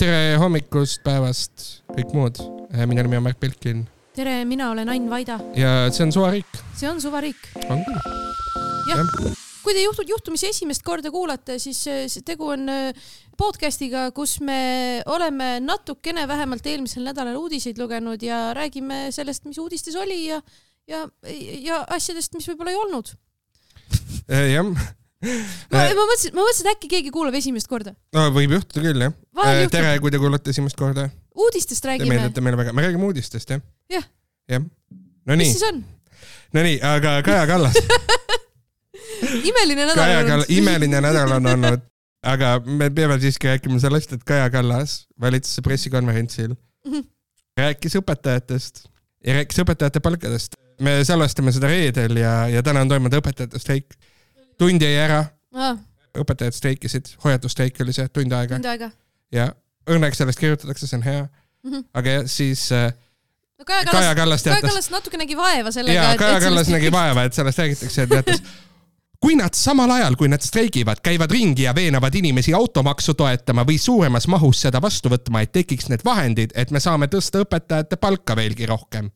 tere hommikust, päevast, kõik muud. minu nimi on Märt Belkin tere, mina olen Ain Vaida. ja see on Suvariik. see on Suvariik. on küll. jah ja., kui te juhtud, juhtumisi esimest korda kuulate, siis tegu on äh, podcast'iga, kus me oleme natukene vähemalt eelmisel nädalal uudiseid lugenud ja räägime sellest, mis uudistes oli ja, ja, ja asjadest, mis võib-olla ei olnud. Jah ma, ma mõtlesin, ma mõtlesin, et äkki keegi kuulab esimest korda. no võib juhtuda küll jah. Äh, tere, kui te kuulate esimest korda. uudistest räägime. Te meeldite meile väga, me räägime uudistest jah. jah. jah. Nonii. mis siis on? Nonii, aga Kaja Kallas imeline nädal on olnud. imeline nädal on olnud, aga me peame siiski rääkima sellest, et Kaja Kallas valitsuse pressikonverentsil mm -hmm. rääkis õpetajatest ja rääkis õpetajate palkadest. me salvestame seda reedel ja, ja täna on toimunud õpetajate streik tund jäi ära ah.. õpetajad streikisid, hoiatusstreik oli see, tund aega. tund aega. ja õnneks sellest kirjutatakse, see on hea mm. -hmm. aga siis äh, no Kaja Kallas, Kaja Kallas teatas. Kaja Kallas natuke nägi vaeva sellega. jaa, Kaja Kallas nägi vaeva, et sellest räägitakse, et teatas kui nad samal ajal, kui nad streigivad, käivad ringi ja veenavad inimesi automaksu toetama või suuremas mahus seda vastu võtma, et tekiks need vahendid, et me saame tõsta õpetajate palka veelgi rohkem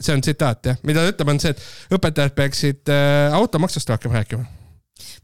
see on tsitaat jah, mida ta ütleb, on see, et õpetajad peaksid äh, automaksust rohkem rääkima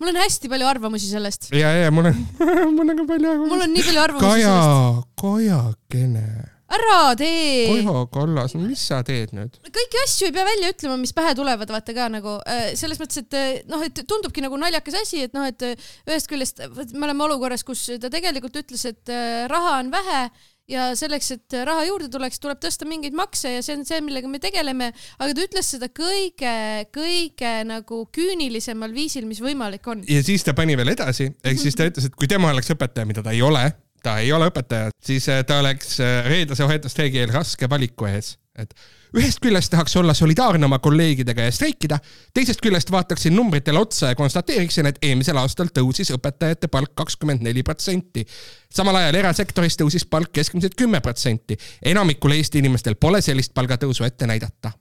mul on hästi palju arvamusi sellest. ja, ja mul on mul on ka palju arvamusi. mul on nii palju arvamusi Kaja, sellest. Kajakene. ära tee. Kaja Kallas, mis sa teed nüüd? kõiki asju ei pea välja ütlema, mis pähe tulevad, vaata ka nagu äh, selles mõttes, et äh, noh, et tundubki nagu naljakas asi, et noh, et ühest küljest me oleme olukorras, kus ta tegelikult ütles, et raha on vähe ja selleks, et raha juurde tuleks, tuleb tõsta mingeid makse ja see on see, millega me tegeleme, aga ta ütles seda kõige, kõige nagu küünilisemal viisil, mis võimalik on. ja siis ta pani veel edasi, ehk siis ta ütles, et kui tema oleks õpetaja, mida ta ei ole, ta ei ole õpetaja, siis äh, ta oleks äh, reedese hoiatusstreigi eel raske valiku ees, et ühest küljest tahaks olla solidaarne oma kolleegidega ja streikida, teisest küljest vaataksin numbritele otsa ja konstateeriksin, et eelmisel aastal tõusis õpetajate palk kakskümmend neli protsenti. samal ajal erasektoris tõusis palk keskmiselt kümme protsenti. enamikul Eesti inimestel pole sellist palgatõusu ette näidata.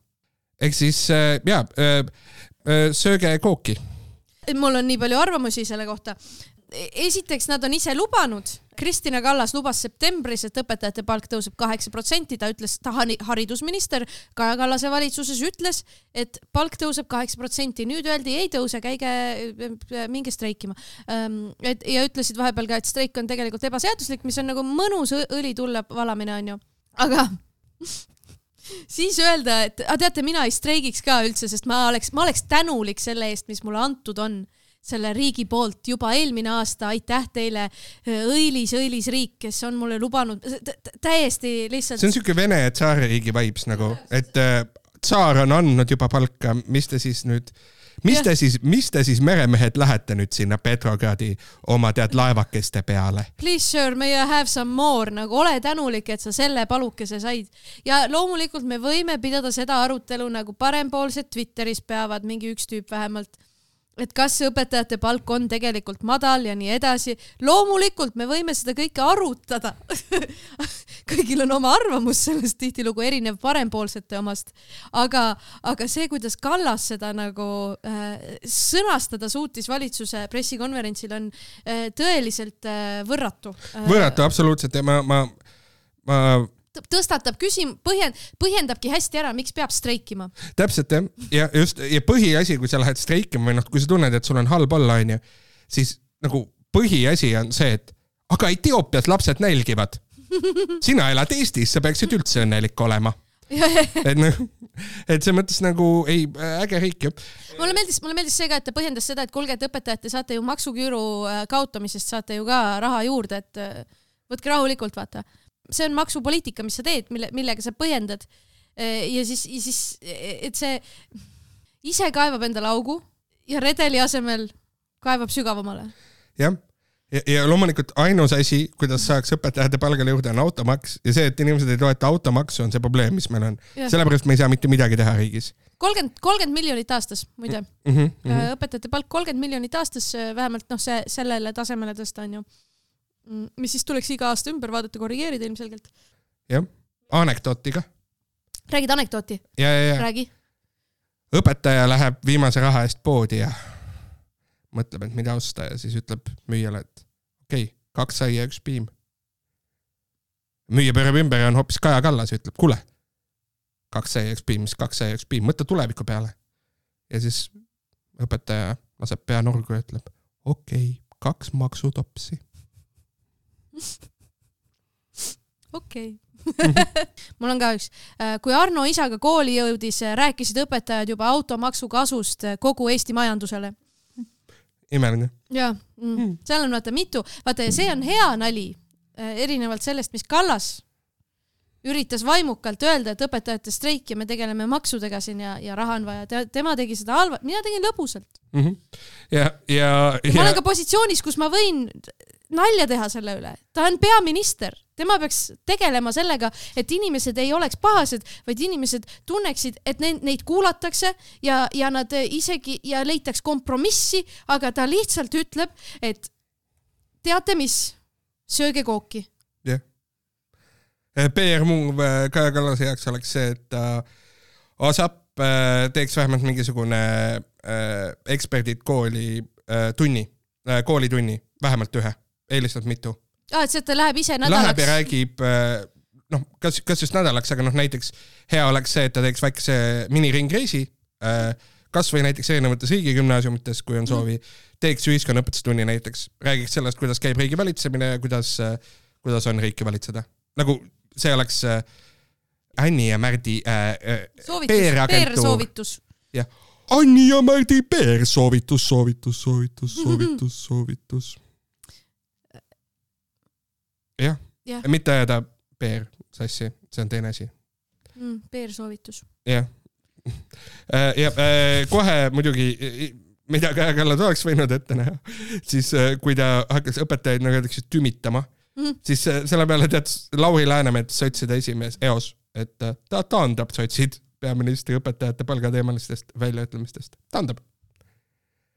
ehk siis äh, jaa, äh, äh, sööge kooki mul on nii palju arvamusi selle kohta esiteks nad on ise lubanud, Kristina Kallas lubas septembris, et õpetajate palk tõuseb kaheksa protsenti, ta ütles, ta haridusminister Kaja Kallase valitsuses ütles, et palk tõuseb kaheksa protsenti, nüüd öeldi ei tõuse, käige, minge streikima. Ehm, et ja ütlesid vahepeal ka, et streik on tegelikult ebaseaduslik, mis on nagu mõnus õli tulle valamine onju, aga siis öelda, et aga teate, mina ei streigiks ka üldse, sest ma oleks, ma oleks tänulik selle eest, mis mulle antud on selle riigi poolt juba eelmine aasta, aitäh teile, õilis, õilis riik, kes on mulle lubanud täiesti lihtsalt. see on siuke Vene tsaaririigi vibes nagu, et äh, tsaar on andnud juba palka, mis te siis nüüd mis te siis, mis te siis meremehed lähete nüüd sinna Petrogradi oma tead laevakeste peale? Please sir, may I have some more, nagu ole tänulik, et sa selle palukese said. ja loomulikult me võime pidada seda arutelu nagu parempoolsed Twitteris peavad, mingi üks tüüp vähemalt et kas õpetajate palk on tegelikult madal ja nii edasi. loomulikult me võime seda kõike arutada kõigil on oma arvamus sellest tihtilugu erinev parempoolsete omast, aga, aga see, kuidas Kallas seda nagu äh, sõnastada suutis valitsuse pressikonverentsil, on äh, tõeliselt äh, võrratu äh,. võrratu absoluutselt ja ma, ma, ma tõstatab küsim-, põhjend-, põhjendabki hästi ära, miks peab streikima. täpselt jah, ja just ja põhiasi, kui sa lähed streikima või noh, kui sa tunned, et sul on halb olla, onju, siis nagu põhiasi on see, et aga Etioopias lapsed nälgivad. sina elad Eestis, sa peaksid üldse õnnelik olema et noh, et selles mõttes nagu ei, äge riik ju. mulle meeldis, mulle meeldis see ka, et ta põhjendas seda, et kuulge, et õpetajad, te saate ju maksuküüru äh, kaotamisest saate ju ka raha juurde, et äh, võtke rahulikult, vaata see on maksupoliitika, mis sa teed, mille, millega sa põhjendad. ja siis, ja siis, et see ise kaevab endale augu ja redeli asemel kaevab sügavamale. jah, ja, ja loomulikult ainus asi, kuidas saaks õpetajate palgale jõuda, on automaks ja see, et inimesed ei toeta automaksu, on see probleem, mis meil on. sellepärast me ei saa mitte midagi teha riigis kolmkümmend, kolmkümmend miljonit aastas, muide mm. -hmm. õpetajate palk kolmkümmend miljonit aastas, vähemalt noh, see sellele tasemele tõsta on ju Mm, mis siis tuleks iga aasta ümber vaadata, korrigeerida ilmselgelt. jah, anekdooti ka. räägid anekdooti? ja, ja, ja. räägi. õpetaja läheb viimase raha eest poodi ja mõtleb, et mida osta ja siis ütleb müüjale, et okei okay,, kaks saia, üks piim. müüja pöörab ümber ja on hoopis Kaja Kallas ja ütleb, kuule, kaks saia, üks piim, mis kaks saia, üks piim, mõtle tuleviku peale. ja siis õpetaja laseb pea nurgu ja ütleb, okei okay,, kaks maksutopsi. Okei. Mul on ka üks, kui Arno isaga kooli jõudis, rääkisid õpetajad juba automaksu kasust kogu Eesti majandusele. imeline. ja mm,, seal on vaata mitu, vaata ja see on hea nali, erinevalt sellest, mis Kallas üritas vaimukalt öelda, et õpetajate streik ja me tegeleme maksudega siin ja, ja raha on vaja, tema tegi seda halva, mina tegin lõbusalt. ja, ja, ma ja olen ka positsioonis, kus ma võin nalja teha selle üle, ta on peaminister, tema peaks tegelema sellega, et inimesed ei oleks pahased, vaid inimesed tunneksid, et neid, neid kuulatakse ja, ja nad isegi ja leitaks kompromissi, aga ta lihtsalt ütleb, et teate mis, sööge kooki. jah. PR move äh, Kaja Kallase jaoks oleks see, et ta ASAP äh, teeks vähemalt mingisugune eksperdid kooli tunni, koolitunni, vähemalt ühe, eelistatult mitu. aa, et see, et ta läheb ise Läheb ja nädalaks. räägib äh, noh, kas, kas just nädalaks, aga noh, näiteks hea oleks see, et ta teeks väikese miniringreisi äh, kasvõi näiteks erinevates riigigümnaasiumites, kui on soovi, teeks ühiskonnaõpetuse tunni näiteks, räägiks sellest, kuidas käib riigi valitsemine ja kuidas, kuidas on riiki valitseda. nagu see oleks äh, Anni ja Märdi äh, äh. PR-soovitus. jah, Anni ja Märdi PR soovitus, soovitus, soovitus, soovitus, soovitus. Jah ja., mitte ajada PR sassi, see on teine asi Mm, PR-soovitus. jah. ja äh, kohe muidugi, mida Kaja Kallas oleks võinud ette näha, siis äh, kui ta hakkas õpetajaid nagu öeldakse tümitama, Mhm. siis äh, selle peale teatas Lauri Läänemets, sotside esimees eos, et äh, ta taandab sotsid peaministri õpetajate palgateemalistest väljaütlemistest, taandab.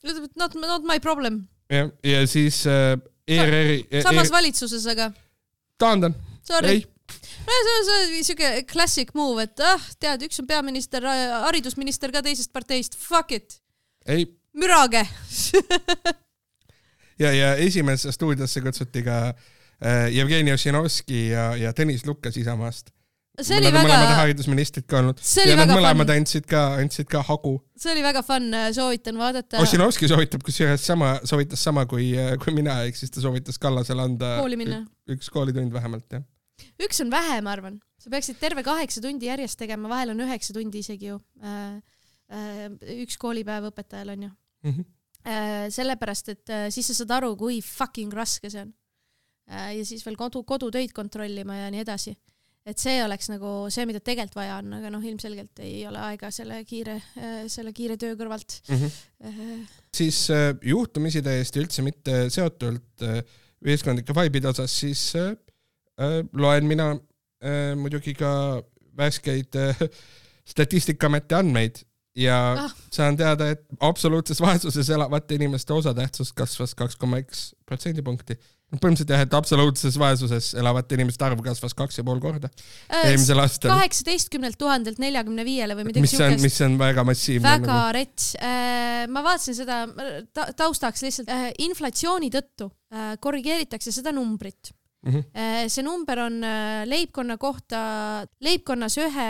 ütleb, et not, not my problem. jah, ja siis äh, ERR-i, samas valitsuses, aga taandan, ei,. no see on, see on siuke classic move, et ah, tead, üks on peaminister, haridusminister ka teisest parteist, fuck it, ei mürage. ja, ja esimesse stuudiosse kutsuti ka äh, Jevgeni Ossinovski ja, ja Tõnis Lukas Isamaast. See oli on mõlemad väga, haridusministrid ka olnud ja nad väga mõlemad fun, andsid ka, andsid ka hagu. see oli väga fun, soovitan vaadata. Ossinovski soovitab kusjuures sama, soovitas sama kui, kui mina, ehk siis ta soovitas Kallasele anda kooli minna. üks koolitund vähemalt, jah. üks on vähe, ma arvan, sa peaksid terve kaheksa tundi järjest tegema, vahel on üheksa tundi isegi ju. üks koolipäev õpetajal on ju. Mhm. sellepärast, et äh, siis sa saad aru, kui fucking raske see on. ja siis veel kodu, kodutöid kontrollima ja nii edasi. Et see oleks nagu see, mida tegelikult vaja on, aga noh, ilmselgelt ei ole aega selle kiire, selle kiire töö kõrvalt. siis äh, juhtumisi täiesti üldse mitte seotult äh, ühiskondlike vibe'ide osas, siis äh, äh, loen mina äh, muidugi ka värskeid äh, Statistikaameti andmeid ja ah. saan teada, et absoluutses vaesuses elavate inimeste osatähtsus kasvas kaks koma üks protsendipunkti. Põhimõtteliselt jah, et absoluutses vaesuses elavate inimeste arv kasvas kaks ja pool korda eelmisel aastal, kaheksateistkümnelt tuhandelt neljakümne viiele või midagi mis on, siukest. mis on väga massiivne. väga rets. ma vaatasin seda ta, taustaks lihtsalt äh, inflatsiooni tõttu äh, korrigeeritakse seda numbrit. Mhm. see number on äh, leibkonna kohta, leibkonnas ühe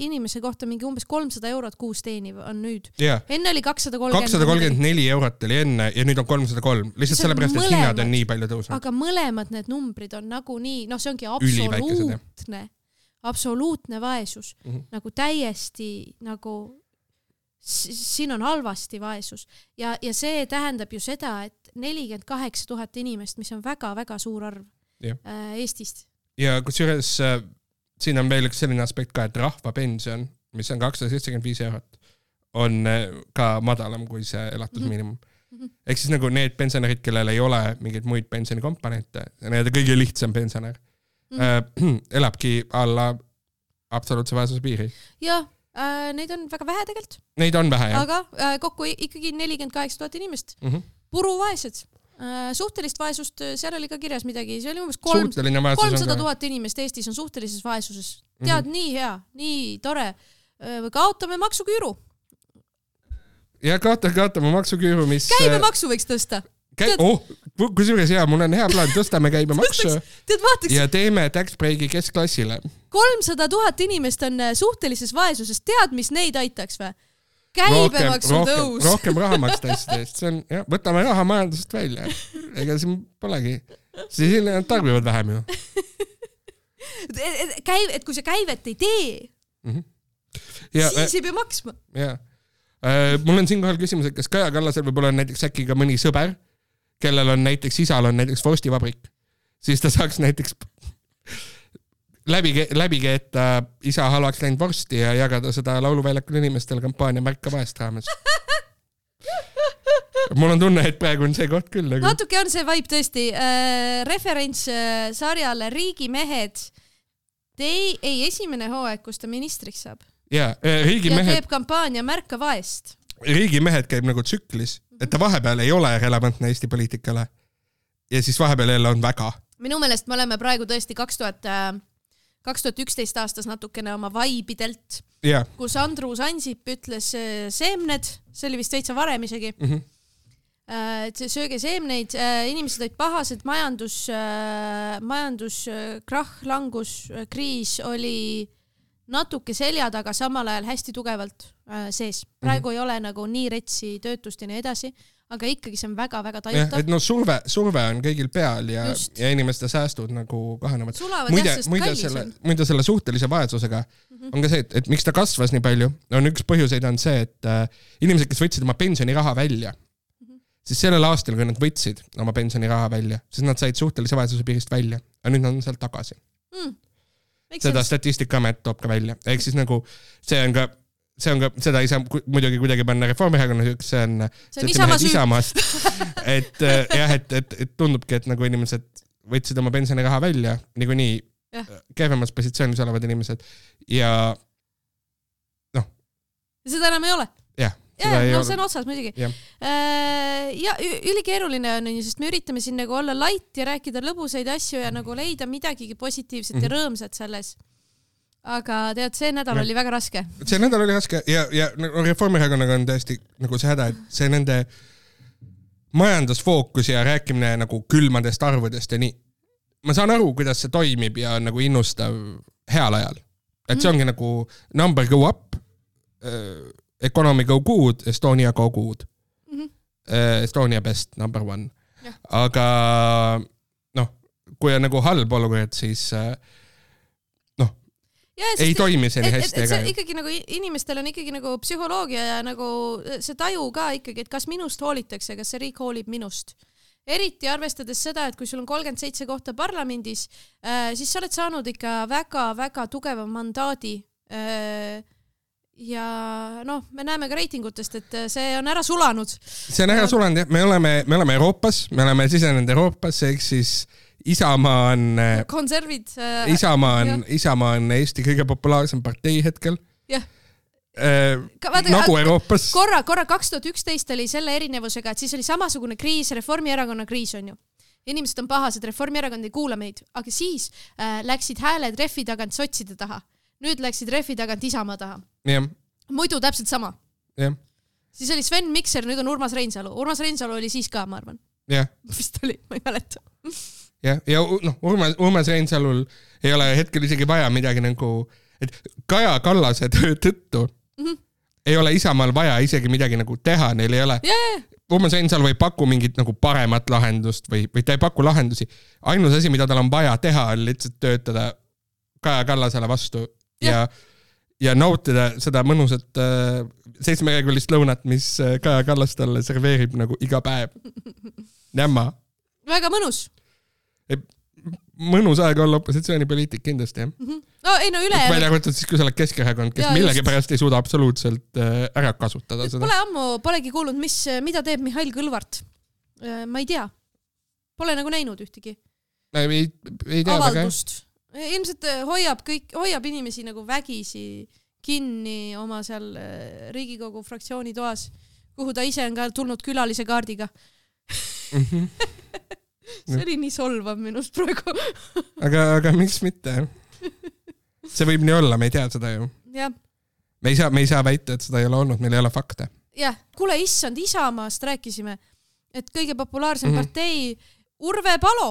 inimese kohta mingi umbes kolmsada eurot kuus teeniv on nüüd. jaa, enne oli kakssada kolmkümmend. kakssada kolmkümmend neli eurot oli enne ja nüüd on kolmsada kolm, lihtsalt sellepärast, et hinnad on nii palju tõusnud. aga mõlemad need numbrid on nagunii, noh, see ongi absoluutne, absoluutne vaesus mm. -hmm. nagu täiesti nagu siin on halvasti vaesus ja, ja see tähendab ju seda, et nelikümmend kaheksa tuhat inimest, mis on väga-väga suur arv. Äh, Eestist. ja kusjuures äh, siin on veel üks selline aspekt ka, et rahvapension, mis on kakssada seitsekümmend viis eurot, on äh, ka madalam kui see elatusmiinimum mm Mhm. -hmm.. ehk siis nagu need pensionärid, kellel ei ole mingeid muid pensionikomponente, nii-öelda kõige lihtsam pensionär mm., äh, elabki alla absoluutse vaesuse piiri. jah äh,, neid on väga vähe tegelikult, Neid on vähe jah. aga äh, kokku ikkagi nelikümmend kaheksa tuhat inimest, Mm -hmm. puruvaesed. Suhtelist vaesust, seal oli ka kirjas midagi, see oli umbes kolm, kolmsada tuhat inimest Eestis on suhtelises vaesuses. tead mm, -hmm. nii hea, nii tore. kaotame maksuküüru, ja kaota, kaotame maksuküüru, mis äh, käibemaksu võiks tõsta. käi-, oh, kusjuures jaa, mul on hea plaan, tõstame käibemaksu tead, ja teeme tax break'i keskklassile. kolmsada tuhat inimest on äh, suhtelises vaesuses, tead, mis neid aitaks või? Käibemaksu tõus. rohkem raha maksta asjade eest, see on jah, võtame raha majandusest välja. ega siin polegi, siis nad tarbivad vähem ju. käiv, et kui sa käivet ei tee, ja, siis ei pea maksma. ja äh, mul on siinkohal küsimus, et kas Kaja Kallasel võib-olla on näiteks äkki ka mõni sõber, kellel on näiteks isal on näiteks vorstivabrik, siis ta saaks näiteks läbi, läbi keeta isa halvaks läinud vorsti ja jagada seda lauluväljakul inimestele kampaania Märka vaest raames. mul on tunne, et praegu on see koht küll nagu. natuke on see vibe tõesti äh,, referents äh, sarjale Riigimehed. Ei, ei esimene hooaeg, kus ta ministriks saab ja äh, riigimehed, teeb kampaania Märka vaest. riigimehed käib nagu tsüklis, et ta vahepeal ei ole relevantne Eesti poliitikale. ja siis vahepeal jälle on väga. minu meelest me oleme praegu tõesti kaks tuhat, kaks tuhat üksteist aastas natukene oma vaibidelt, ja kus Andrus Ansip ütles äh, seemned, see oli vist veitsa varem isegi mm, -hmm. et sööge seemneid, inimesed olid pahased, majandus, majanduskrahh, langus, kriis oli natuke selja taga, samal ajal hästi tugevalt äh, sees. praegu mm -hmm. ei ole nagu nii retsi töötust ja nii edasi, aga ikkagi see on väga-väga tajutav et. no surve, surve on kõigil peal ja ja inimeste säästud nagu kahanevad. muide muide selle muide selle suhtelise vaesusega mm -hmm. on ka see, et, et miks ta kasvas nii palju, on üks põhjuseid on see, et äh, inimesed, kes võtsid oma pensioniraha välja mm, -hmm. siis sellel aastal, kui nad võtsid oma pensioniraha välja, siis nad said suhtelise vaesuse piirist välja, aga nüüd nad on sealt tagasi. mm.. seda Statistikaamet toob ka välja, ehk siis nagu see on ka, see on ka, seda ei saa muidugi kuidagi panna Reformierakonna süüks, see on see on Isamaa süü. Isamaast. et äh, jah, et, et, et tundubki, et nagu inimesed võtsid oma pensioniraha välja niikuinii Jah. kehvemas positsioonis olevad inimesed ja seda enam ei ole. jah, ja ei no see on otsas muidugi. jah, ja ü- ülikeeruline on onju, sest me üritame siin nagu olla light ja rääkida lõbusaid asju ja nagu leida midagigi positiivset mm -hmm. ja rõõmsat selles. Aga tead, see nädal Jah. oli väga raske. see nädal oli raske ja, ja no Reformierakonnaga on tõesti nagu see häda, et see nende majandusfookus ja rääkimine nagu külmadest arvudest ja nii. ma saan aru, kuidas see toimib ja on nagu innustav heal ajal. et see ongi nagu number go up uh,, economy go good, Estonia go good Mhm. uh,. Estonia best number one aga noh, kui on nagu halb olukord, siis ja, ei toimi see nii hästi see ikkagi nagu inimestel on ikkagi nagu psühholoogia ja nagu see taju ka ikkagi, et kas minust hoolitakse, kas see riik hoolib minust. eriti arvestades seda, et kui sul on kolmkümmend seitse kohta parlamendis äh,, siis sa oled saanud ikka väga-väga tugeva mandaadi äh,. ja noh, me näeme ka reitingutest, et see on ära sulanud. see on ära sulanud jah, me oleme, me oleme Euroopas, me oleme sisenenud Euroopasse, ehk siis Isamaa on, konservid äh,. Isamaa on, Isamaa on Eesti kõige populaarsem partei hetkel jah, äh,. Ka- vaata, nagu Euroopas. korra, korra kaks tuhat üksteist oli selle erinevusega, et siis oli samasugune kriis, Reformierakonna kriis onju. inimesed on pahased, Reformierakond ei kuula meid, aga siis äh, läksid hääled rehvi tagant sotside taha. nüüd läksid rehvi tagant Isamaa taha. muidu täpselt sama. siis oli Sven Mikser, nüüd on Urmas Reinsalu. Urmas Reinsalu oli siis ka, ma arvan. vist oli, ma ei mäleta. jah, ja noh, Urmas, Urmas Reinsalul ei ole hetkel isegi vaja midagi nagu, et Kaja Kallase töö tõttu mm. -hmm. ei ole Isamaal vaja isegi midagi nagu teha, neil ei ole ja, Urmas Reinsalu ei paku mingit nagu paremat lahendust või, või ta ei paku lahendusi. ainus asi, mida tal on vaja teha, on lihtsalt töötada Kaja Kallasele vastu ja, ja, ja nautida seda mõnusat äh, seitsmekäigulist lõunat, mis äh, Kaja Kallas talle serveerib nagu iga päev. Nämma, väga mõnus. Mõnus aeg olla opositsioonipoliitik kindlasti jah. no ei no välja ülejäänud, arvatud siis, kui sa oled Keskerakond, kes millegipärast ei suuda absoluutselt äh, ära kasutada seda pole. ammu, polegi kuulnud, mis, mida teeb Mihhail Kõlvart. ma ei tea. Pole nagu näinud ühtegi ei, ei tea väga jah. avaldust. ilmselt äh, hoiab kõik, hoiab inimesi nagu vägisi kinni oma seal äh, Riigikogu fraktsiooni toas, kuhu ta ise on ka tulnud külalise kaardiga. Mhm. see oli nii solvav minust praegu. aga, aga miks mitte? see võib nii olla, me ei tea seda ju. me ei saa, me ei saa väita, et seda ei ole olnud, meil ei ole fakte. jah, kuule issand, Isamaast rääkisime. et kõige populaarsem mm -hmm. partei Urve Palo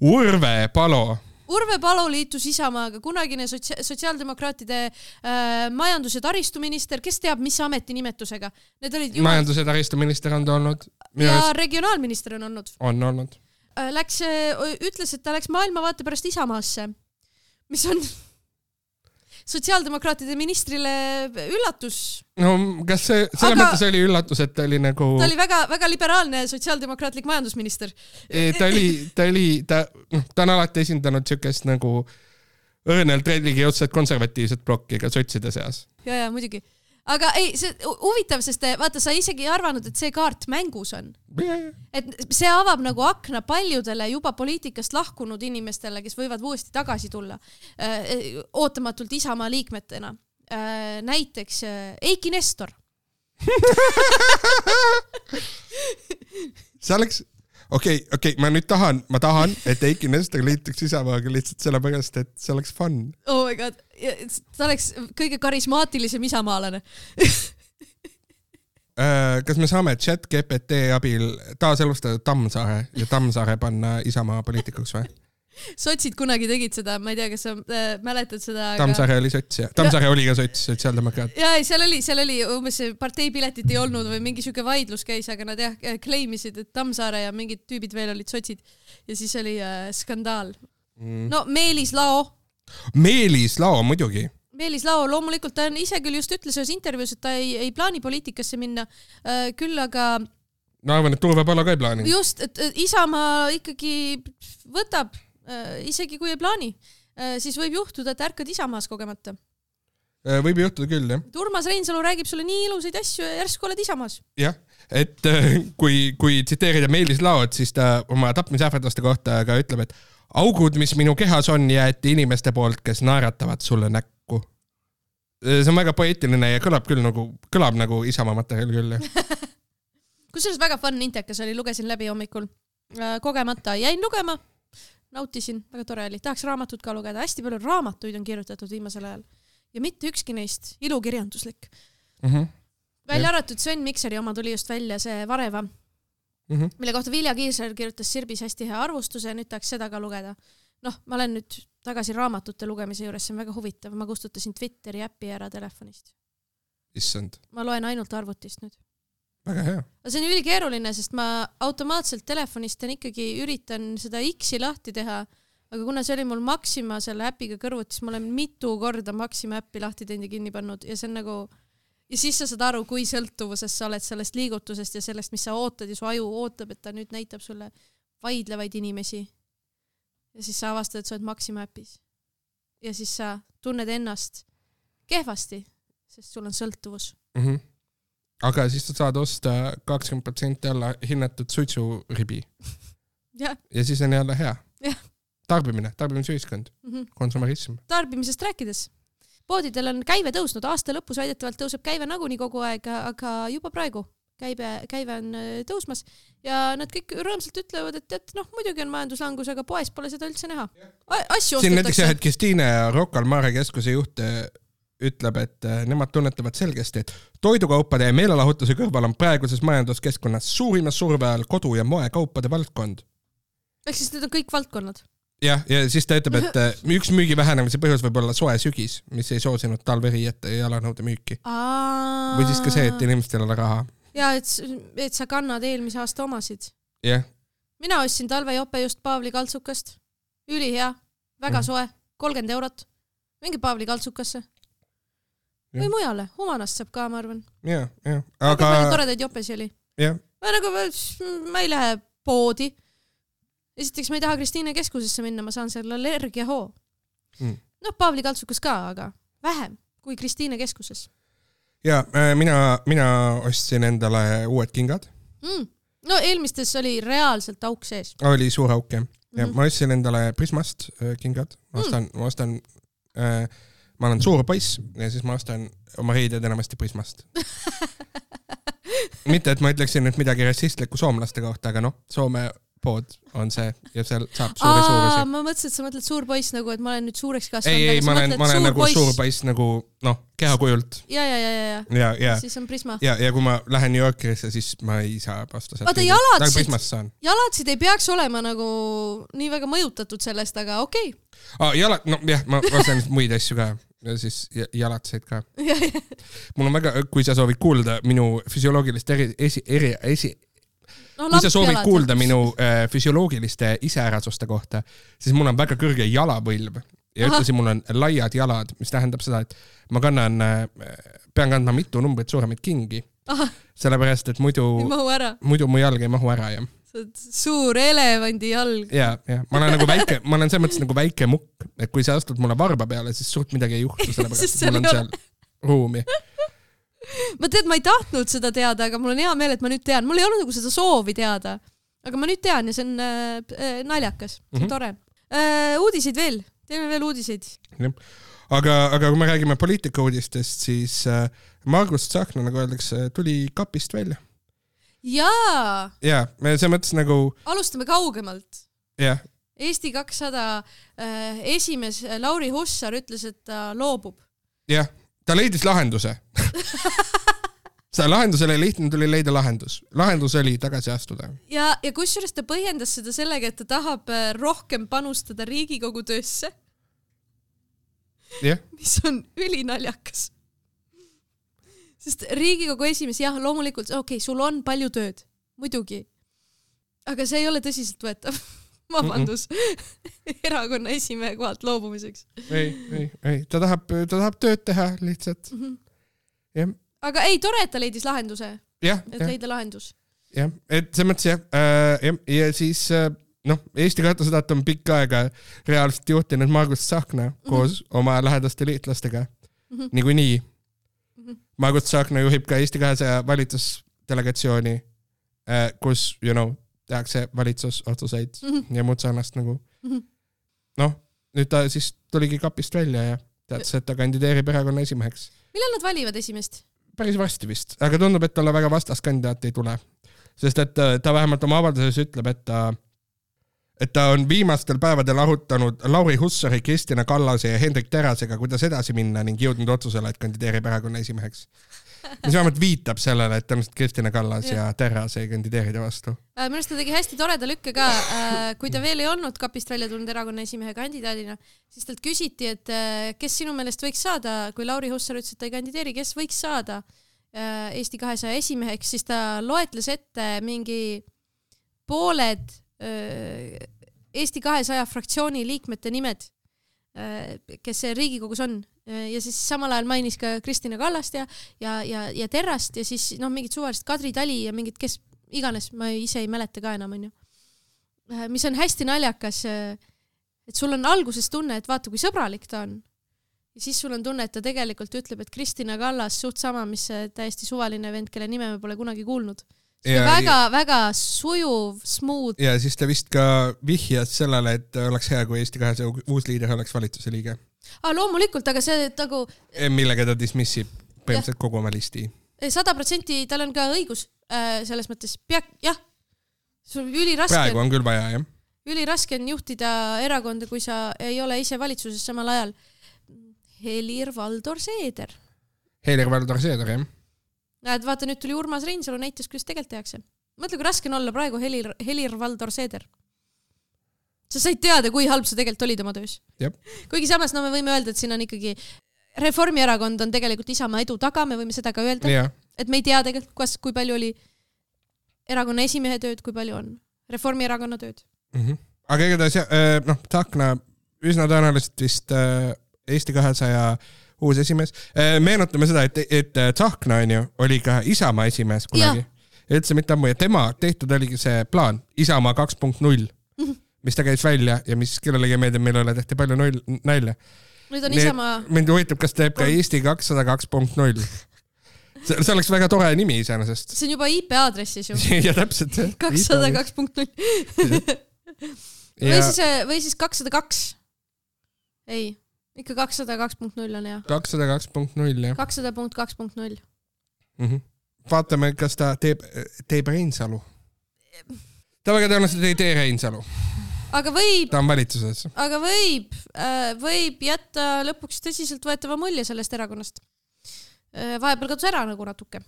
Urve Palo, Urve Palo liitus Isamaaga, kunagine sotsia-, sotsiaaldemokraatide äh, majandus- ja taristuminister, kes teab, mis ametinimetusega. Need olid jumal... majandus- ja taristuminister on ta olnud, ja arust regionaalminister on olnud on olnud. äh,. Läks, ütles, et ta läks maailmavaate pärast Isamaasse, mis on sotsiaaldemokraatide ministrile üllatus. no kas see, selles Aga- mõttes oli üllatus, et ta oli nagu, ta oli väga-väga liberaalne sotsiaaldemokraatlik majandusminister. ta oli, ta oli, ta, noh, ta on alati esindanud siukest nagu õrnalt religioosset konservatiivset plokki ka sotside seas. ja, ja muidugi. Aga ei, see hu- huvitav, sest vaata, sa isegi ei arvanud, et see kaart mängus on. et see avab nagu akna paljudele juba poliitikast lahkunud inimestele, kes võivad uuesti tagasi tulla äh, ootamatult Isamaa liikmetena äh,. näiteks äh, Eiki Nestor. see oleks, okei okay,, okei okay,, ma nüüd tahan, ma tahan, et Eiki Nestor liituks Isamaaga lihtsalt sellepärast, et see oleks fun. oh my god, ta oleks kõige karismaatilisem isamaalane. Äh, kas me saame chat GPT abil taaselustada Tammsaare ja Tammsaare panna Isamaa poliitikuks või? Sotsid kunagi tegid seda, ma ei tea, kas sa äh, mäletad seda. Tammsaare oli sots ja, Tammsaare oli ka sots, sotsiaaldemokraat. ja ei, seal oli, seal oli umbes parteipiletit ei olnud või mingi siuke vaidlus käis, aga nad jah claim isid, et Tammsaare ja mingid tüübid veel olid sotsid ja siis oli äh, skandaal. Mm. no Meelis Lao, Meelis Lao muidugi. Meelis Lao loomulikult ta on ise küll just ütles ühes intervjuus, et ta ei, ei plaani poliitikasse minna äh,, küll aga ma arvan, et Urve Palo ka ei plaani. just, et Isamaa ikkagi võtab äh,, isegi kui ei plaani äh,, siis võib juhtuda, et ärkad Isamaas kogemata. Äh, võib juhtuda küll jah, et Urmas Reinsalu räägib sulle nii ilusaid asju ja järsku oled Isamaas. jah, et äh, kui, kui tsiteerida Meelis Laot, siis ta oma tapmisähvarduste kohta ka ütleb, et augud, mis minu kehas on, jäeti inimeste poolt, kes naeratavad sulle näkku. see on väga poeetiline ja kõlab küll nagu, kõlab nagu Isamaa materjal küll jah. kusjuures väga fun intekas oli, lugesin läbi hommikul äh,. kogemata jäin lugema, nautisin, väga tore oli, tahaks raamatut ka lugeda, hästi palju raamatuid on kirjutatud viimasel ajal ja mitte ükski neist ilukirjanduslik. Mhm, välja Jah. arvatud Sven Mikseri oma tuli just välja, see Vareva, mhm. mille kohta Vilja Kiisler kirjutas Sirbis hästi hea arvustuse ja nüüd tahaks seda ka lugeda. noh, ma olen nüüd tagasi raamatute lugemise juures, see on väga huvitav, ma kustutasin Twitteri äpi ära telefonist. issand, ma loen ainult arvutist nüüd. Väga hea. aga see on ülikkeeruline, sest ma automaatselt telefonist on ikkagi üritan seda X-i lahti teha, aga kuna see oli mul Maxima selle äpiga kõrvuti, siis ma olen mitu korda Maxima äppi lahti teinud ja kinni pannud ja see on nagu ja siis sa saad aru, kui sõltuvuses sa oled sellest liigutusest ja sellest, mis sa ootad ja su aju ootab, et ta nüüd näitab sulle vaidlevaid inimesi. ja siis sa avastad, et sa oled Maxima äpis. ja siis sa tunned ennast kehvasti, sest sul on sõltuvus. mm. -hmm. Aga siis sa saad osta kakskümmend protsenti alla hinnatud suitsuribi jah ja siis on jälle hea tarbimine, tarbimisühiskond, mm. -hmm. konsumerism. tarbimisest rääkides, poodidel on käive tõusnud, aasta lõpus väidetavalt tõuseb käive nagunii kogu aeg, aga juba praegu käibe, käive on äh, tõusmas ja nad kõik rõõmsalt ütlevad, et tead, noh, muidugi on majanduslangus, aga poes pole seda üldse näha. asju siin näiteks jah, ostetakse. et Kristiine ja Rocca al Mare keskuse juht eh, ütleb, et eh, nemad tunnetavad selgesti, et toidukaupade ja meelelahutuse kõrval on praeguses majanduskeskkonnas suurima surve all kodu- ja moekaupade valdkond. ehk siis need on kõik valdkonnad. jah, ja siis ta ütleb, et eh, üks müügi vähenemise põhjus võib olla soe sügis, mis ei soosinud talveriiete ja jalanõude müüki. või siis ka see, et inimestel ei ole raha. ja et, et sa kannad eelmise aasta omasid. jah, mina ostsin talvejope just Paavli kaltsukast, ülihea, väga Mhm. soe, kolmkümmend eurot. minge Paavli kaltsukasse. Või mujale, Humanast saab ka, ma arvan. ja, ja, väga palju aga toredaid jopesi oli. ma nagu, ma ei lähe poodi. esiteks ma ei taha Kristiine keskusesse minna, ma saan seal allergiahoo Mm. noh, Paavli kaltsukas ka, aga vähem kui Kristiine keskuses ja äh, mina, mina ostsin endale uued kingad, mm.. no eelmistes oli reaalselt auk sees. oli suur auk jah, ja Mhm. ma ostsin endale Prismast äh, kingad, ma ostan mm., ma ostan äh,, ma olen suur poiss ja siis ma ostan oma riided enamasti Prismast. mitte, et ma ütleksin nüüd midagi rassistlikku soomlaste kohta, aga noh, Soome pood on see ja seal saab suuri suurusi. ma mõtlesin, et sa mõtled suur poiss nagu, et ma olen nüüd suureks kasvanud. ei, ei, ma olen, ma olen nagu suur poiss nagu noh, kehakujult ja, ja, ja, ja, ja, ja, ja, siis on Prisma. ja, ja kui ma lähen New Yorkisse, siis ma ei saa osta sealt. Vaata, jalatsid- jalatsid ei peaks olema nagu nii väga mõjutatud sellest, aga okei aa, jalad, no jah, ma ostan muid asju ka ja siis ja- jalatseid ka. mul on väga, kui sa soovid kuulda minu füsioloogilist eri, esi, eri, esi, no, kui sa soovid kuulda minu äh, füsioloogiliste iseärasuste kohta, siis mul on väga kõrge jalapõlv ja ühtlasi mul on laiad jalad, mis tähendab seda, et ma kannan, pean kandma mitu numbrit suuremaid kingi, sellepärast et muidu muidu mu jalg ei mahu ära ja, sa oled suur elevandi jalg. ja, ja ma olen nagu väike, ma olen selles mõttes nagu väike mukk, et kui sa astud mulle varba peale, siis suurt midagi ei juhtu, sellepärast et mul on seal ruumi. ma tead, ma ei tahtnud seda teada, aga mul on hea meel, et ma nüüd tean, mul ei olnud nagu seda soovi teada. aga ma nüüd tean ja see on äh, äh, naljakas, see on mm. -hmm. tore äh,. uudiseid veel, teeme veel uudiseid. aga, aga kui me räägime poliitikauudistest, siis äh, Margus Tsahkna, nagu öeldakse, tuli kapist välja. jaa, ja, selles mõttes nagu alustame kaugemalt jah, Eesti kakssada äh, esimees Lauri Hussar ütles, et ta loobub. jah, ta leidis lahenduse see lahendus oli lihtne, tuli leida lahendus. lahendus oli tagasi astuda. ja, ja kusjuures ta põhjendas seda sellega, et ta tahab äh, rohkem panustada Riigikogu töösse, jah, mis on ülinaljakas. Sest Riigikogu esimees, jah, loomulikult, okei okay,, sul on palju tööd, muidugi. aga see ei ole tõsiseltvõetav. vabandus mm, -mm. erakonna esimehe kohalt loobumiseks ei, ei, ei, ta tahab, ta tahab tööd teha lihtsalt. mm. -hmm. jah, aga ei, tore, et ta leidis lahenduse, et jah, leida lahendus. jah, et selles mõttes jah äh,, jah, ja siis äh, noh, Eesti katusõdat on pikka aega reaalselt juhtinud Margus Tsahkna koos oma lähedaste liitlastega Mhm. niikuinii Mhm. Margus Tsahkna juhib ka Eesti kahesaja valitsusdelegatsiooni, kus you know tehakse valitsusotsuseid Mhm. ja muud sarnast nagu Mhm. noh, nüüd ta siis tuligi kapist välja ja teatas, et ta kandideerib erakonna esimeheks. millal nad valivad esimest? päris varsti vist, aga tundub, et talle väga vastaskandidaati ei tule. sest et ta, ta vähemalt oma avalduses ütleb, et ta, et ta on viimastel päevadel arutanud Lauri Hussari, Kristina Kallase ja Hendrik Terrasega, kuidas edasi minna ning jõudnud otsusele, et kandideerib erakonna esimeheks. mis vähemalt viitab sellele, et tõenäoliselt Kristina Kallas ja, ja Terras ei kandideeri ta vastu. Äh, minu arust ta tegi hästi toreda lükke ka, kui ta veel ei olnud kapist välja tulnud erakonna esimehe kandidaadina, siis talt küsiti, et äh, kes sinu meelest võiks saada, kui Lauri Hussar ütles, et ta ei kandideeri, kes võiks saada äh, Eesti kahesaja esimeheks, siis ta loetles ette mingi pooled äh, Eesti kahesaja fraktsiooni liikmete nimed, kes Riigikogus on ja siis samal ajal mainis ka Kristina Kallast ja, ja, ja, ja Terrast ja siis noh, mingit suvalist Kadri Tali ja mingit, kes iganes, ma ise ei mäleta ka enam, onju. mis on hästi naljakas, et sul on alguses tunne, et vaata, kui sõbralik ta on. ja siis sul on tunne, et ta tegelikult ütleb, et Kristina Kallas suht sama, mis täiesti suvaline vend, kelle nime me pole kunagi kuulnud. Väga-väga sujuv, smooth. ja siis ta vist ka vihjas sellele, et oleks hea, kui Eesti kahesaja uus liider oleks valitsuse liige, aa, loomulikult, aga see nagu millega ta dismissib põhimõtteliselt kogu oma listi. sada protsenti, tal on ka õigus äh, selles mõttes, pea, jah. sul üliraske praegu on küll vaja jah. üliraske on juhtida erakonda, kui sa ei ole ise valitsuses samal ajal. Helir-Valdor Seeder. Helir-Valdor Seeder jah näed, vaata nüüd tuli Urmas Reinsalu näitas, kuidas tegelikult tehakse. mõtle, kui raske on olla praegu Helir, Helir-Valdor Seeder. sa said teada, kui halb sa tegelikult olid oma töös kuigi samas, no me võime öelda, et siin on ikkagi Reformierakond on tegelikult Isamaa edu taga, me võime seda ka öelda, et me ei tea tegelikult, kas, kui palju oli erakonna esimehe tööd, kui palju on Reformierakonna tööd. Mhm. aga igatahes jah, noh, Tsahkna üsna tõenäoliselt vist äh, Eesti kahesaja uus esimees. meenutame seda, et, et Tsahkna onju oli ka Isamaa esimees kunagi. üldse mitte ammu ja tema tehtud oligi see plaan Isamaa kaks punkt null, mis ta käis välja ja mis kellelegi ei meeldinud, mille üle tehti palju null, nalja. nüüd on Nii Isamaa, mind huvitab, kas teeb ka Eesti kakssada kaks punkt null. see see oleks väga tore nimi iseenesest. see on juba IP aadressis ju. ja täpselt kakssada kaks punkt null. või siis, või siis kakssada kaks. ei, ikka kakssada kaks punkt null on hea. kakssada kaks punkt null jah kakssada punkt kaks punkt null. -hmm. vaatame, kas ta teeb, teeb Reinsalu. ta väga tõenäoliselt ei tee Reinsalu, aga võib, ta on valitsuses aga võib, võib jätta lõpuks tõsiseltvõetava mulje sellest erakonnast. vahepeal kadus ära nagu natuke.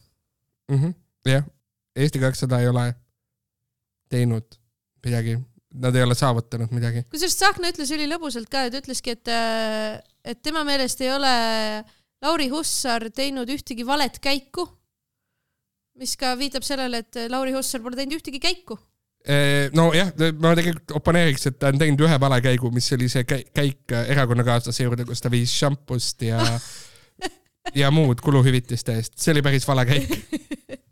-hmm. jah, Eesti kakssada ei ole teinud midagi, nad ei ole saavutanud midagi. kusjuures Tsahkna ütles ülilõbusalt ka, ta ütleski, et, et tema meelest ei ole Lauri Hussar teinud ühtegi valet käiku. mis ka viitab sellele, et Lauri Hussar pole teinud ühtegi käiku. nojah, ma tegelikult oponeeriks, et ta on teinud ühe valekäigu, mis oli see käi- käik erakonnakaaslase juurde, kus ta viis šampust ja ja muud kuluhüvitiste eest, see oli päris vale käik.